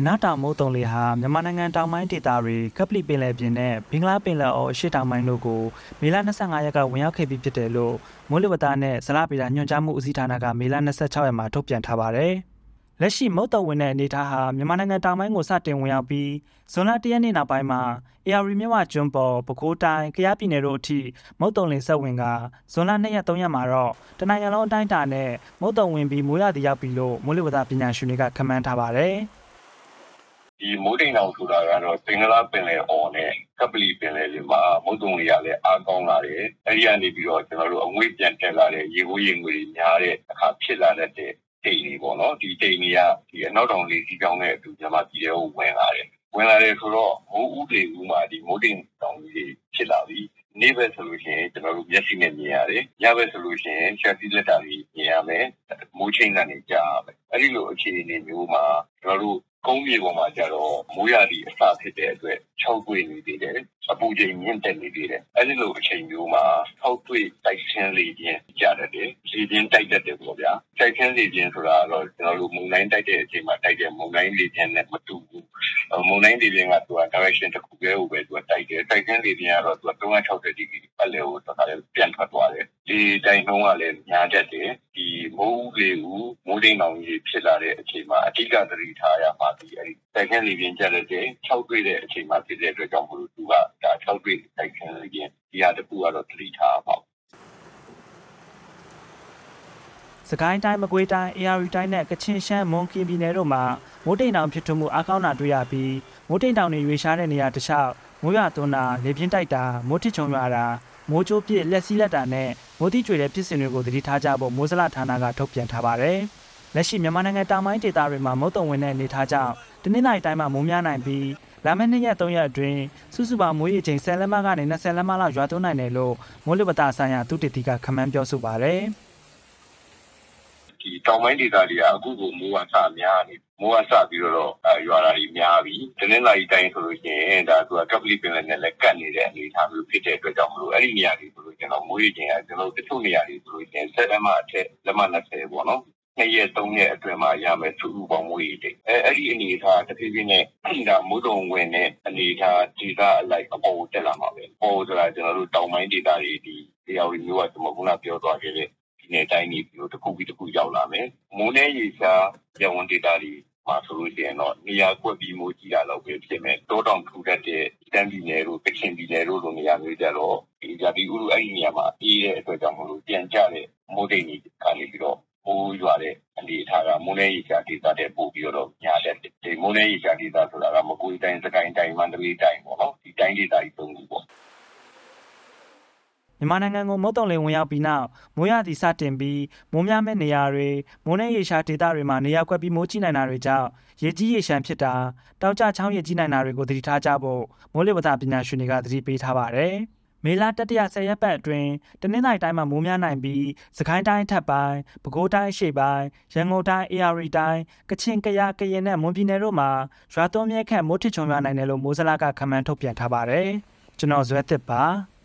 အနာတာမုတ်တုံလေဟာမြန်မာနိုင်ငံတောင်ပိုင်းဒေသတွေကပလီပင်လယ်ပြင်နဲ့ဘင်္ဂလားပင်လယ်အော်အရှေ့တောင်ပိုင်းတို့ကိုမေလ25ရက်ကဝင်ရောက်ခဲ့ပြီးဖြစ်တယ်လို့မိုးလေဝသနဲ့ဇလဗေဒညွှန်ကြားမှုဦးစီးဌာနကမေလ26ရက်မှာထုတ်ပြန်ထားပါတယ်။လက်ရှိမုတ်တုံဝင်တဲ့အနေအထားဟာမြန်မာနိုင်ငံတောင်ပိုင်းကိုစတင်ဝင်ရောက်ပြီးဇွန်လ1ရက်နေ့နောက်ပိုင်းမှာ AR မြဝကျွန်းပေါ်ပဲခူးတိုင်းကယားပြည်နယ်တို့အထိမုတ်တုံလင်ဆက်ဝင်ကဇွန်လ2ရက်3ရက်မှာတော့တနင်္ဂနွေလုံးအတိုင်းအတာနဲ့မုတ်တုံဝင်ပြီးမိုးရသည်ရောက်ပြီလို့မိုးလေဝသပညာရှင်တွေကခန့်မှန်းထားပါတယ်။ ဒီမိုးတိမ်တောင်ဆိုတာကတော့ပင်္ဂလားပင်လယ်အော်နဲ့ကပလီပင်လယ်ပြင်မှာမုတ်တုံတွေကလည်းအားကောင်းလာတယ်။အဲဒီကနေပြီးတော့ကျွန်တော်တို့အငွေ့ပြန်တက်လာတဲ့ရေကိုးရေငွေတွေများတဲ့အခါဖြစ်လာတဲ့တိမ်တွေပေါ့နော်။ဒီတိမ်တွေကဒီအနောက်တောင်လေစီးကြောင်းနဲ့အတူမြန်မာပြည်ထဲကိုဝင်လာတယ်။ဝင်လာတယ်ဆိုတော့မိုးဥတွေဥမှာဒီမိုးတိမ်တောင်ကြီးဖြစ်လာပြီ။နေ့ဘက်ဆိုလို့ရှိရင်ကျွန်တော်တို့မျက်စိနဲ့မြင်ရတယ်။ညဘက်ဆိုလို့ရှိရင်ရှက်ပြီးလက်တာတွေမြင်ရမယ်။မိုးချိန်ကနေကြားရမယ်။အဲဒီလိုအခြေအနေမျိုးမှာကျွန်တော်တို့ ကုန်းမြေပေါ်မှာကျတော့မိုးရသည့်အစဖြစ်တဲ့အတွက်၆တွေ့နေသေးတယ်အပူချိန်မြင့်တက်နေသေးတယ်အဲဒီလိုအချိန်မျိုးမှာ၆တွေ့တိုက်ချင်းလေပြင်းကြတတ်တယ်လေပြင်းတိုက်တတ်တယ်ပေါ့ဗျာတိုက်ချင်းလေပြင်းဆိုတာကတော့ကျွန်တော်တို့မုန်တိုင်းတိုက်တဲ့အချိန်မှာတိုက်တဲ့မုန်တိုင်းလေပြင်းနဲ့မတူဘူးမုန်တိုင်းလေပြင်းကသူက direction တစ်ခုတည်းကိုပဲသူကတိုက်တယ်တိုက်ချင်းလေပြင်းကတော့သူက360ဒီဂရီပတ်လည်ကိုတော်တော်ပြန်ထွက်သွားတယ်ဒီတိုင်းနှုံးကလည်းညားတတ်တယ်ဒီ မိုးလေဦးမိုးတိမ်တောင်ကြီးဖြစ်လာတဲ့အချိန်မှာအထူးသတိထားရမှာဒီအဲဒီတိုက်ခန်းလေးပြင်ကြတဲ့6တွေ့တဲ့အချိန်မှာဖြစ်တဲ့အတွက်ကြောင့်မလို့သူကဒါ6တွေ့တိုက်ခန်းလေးပြင်ဒီဟာတခုကတော့သတိထားပါစကိုင်းတိုင်းမကွေးတိုင်း AR တိုင်းနဲ့ကချင်ရှမ်းမွန်ကီပြည်နယ်တို့မှာမိုးတိမ်တောင်ဖြစ်ထွန်းမှုအကောင်းတာတွေ့ရပြီးမိုးတိမ်တောင်တွေရွေရှားတဲ့နေရာတစ်လျှောက်မိုးရွာသွန်းတာလေပြင်းတိုက်တာမိုးထစ်ချုံရွာတာ မိုးကြိုးပြစ်လက်စည်းလက်တာနဲ့မိုးတိကျွေတဲ့ဖြစ်စဉ်တွေကိုသတိထားကြဖို့မိုးစလဌာနကထုတ်ပြန်ထားပါတယ်။လက်ရှိမြန်မာနိုင်ငံတောင်ပိုင်းဒေသတွေမှာမုတ်တုံဝင်တဲ့အနေအထားကြောင့်တနင်္လာရီတိုင်းမှာမိုးများနိုင်ပြီးလာမယ့်နှစ်ရက်သုံးရက်အတွင်းစုစုပေါင်းမိုးရေချိန်10လက်မကနေ20လက်မလောက်ရွာသွန်းနိုင်တယ်လို့မိုးလေဝသဆိုင်ရာသုတေသီကခန့်မှန်းပြောဆိုပါတယ်။ဒီ တောင်ပိုင်းဒေသတွေကအခုကိုမိုးဝါစများနေမိုးဝါစပြီးတော့ရွာတာတွေများပြီတနင်္လာရီတိုင်းဆိုလို့ရှိရင်ဒါသူကကပလီပင်လယ်နဲ့လည်းကတ်နေတဲ့အနေအထားမျိုးဖြစ်တဲ့အတွက်ကြောင့်မလို့အဲ့ဒီနေရာတွေဆိုလို့ကျွန်တော်မိုးရေချိန်ကကျွန်တော်တချို့နေရာတွေဆိုလို့ရှိရင်ဆက်လက်မအထက်လက်မ20ပေါ့နော်နှစ်ရက်သုံးရက်အတွင်းမှာရမယ်သူ့ပေါင်းမွေးတွေအဲအဲ့ဒီအနေအထားတဖြည်းဖြည်းနဲ့ဒါမိုးတုံဝင်တဲ့အနေအထားဒေသအလိုက်အပေါ်တက်လာမှာပဲပေါ်ဆိုတာကျွန်တော်တို့တောင်ပိုင်းဒေသတွေဒီတရားဝင်မျိုးကကျွန်တော်ခုနပြောသွားခဲ့တဲ့ ဒီနေ့တိုင်းဒီလိုတစ်ခုပြီးတစ်ခုရောက်လာမယ်မိုးနဲ့ရေရှားရဝန်ဒေသတွေမှာဆိုလို့ရှိရင်တော့နေရာကွက်ပြီးမိုးကြီးတာတော့ပဲဖြစ်မယ်တောတောင်ထူတတ်တဲ့တန်းပြည်နယ်တို့ကချင်ပြည်နယ်တို့လိုနေရာမျိုးကြတော့ဒီဂျာတိဥရုအဲ့ဒီနေရာမှာအေးတဲ့အတွက်ကြောင့်မလို့ပြန်ကြတဲ့မိုးတိမ်တွေကနေပြီးတော့မိုးရွာတဲ့အနေအထားကမိုးနဲ့ရေရှားဒေသတဲ့ပို့ပြီးတော့ညာတဲ့ဒီမိုးနဲ့ရေရှားဒေသဆိုတာကမကွေးတိုင်းစကိုင်းတိုင်းမန္တလေးတိုင်းပေါ့နော်ဒီတိုင်းဒေသကြီးသုံးခုပေါ့ မြန်မာနိုင်ငံကိုမုတ်တုံလင်ဝင်ရောက်ပြီးနောက်မိုးရသည်စတင်ပြီးမိုးများမဲ့နေရာတွေမိုးနဲ့ရေရှားဒေသတွေမှာနေရာကွက်ပြီးမိုးကြီးနိုင်တာတွေကြောင့်ရေကြီးရေရှမ်းဖြစ်တာတောက်ကြချောင်းရေကြီးနိုင်တာတွေကိုသတိထားကြဖို့မိုးလေဝသပညာရှင်တွေကသတိပေးထားပါတယ်။မေလတတရဆယ်ရက်ပတ်အတွင်းတနင်္လာရီတိုင်းမှာမိုးများနိုင်ပြီးစကိုင်းတိုင်းထပ်ပိုင်းပဲခူးတိုင်းရှေ့ပိုင်းရန်ကုန်တိုင်း AR တိုင်းကချင်ကယားကရင်နဲ့မွန်ပြည်နယ်တို့မှာရွာသွန်းမြဲခန့်မိုးထစ်ချုံရွာနိုင်တယ်လို့မိုးစလာကခန့်မှန်းထုတ်ပြန်ထားပါတယ်။ကျွန်တော်ဇွဲသစ်ပါ။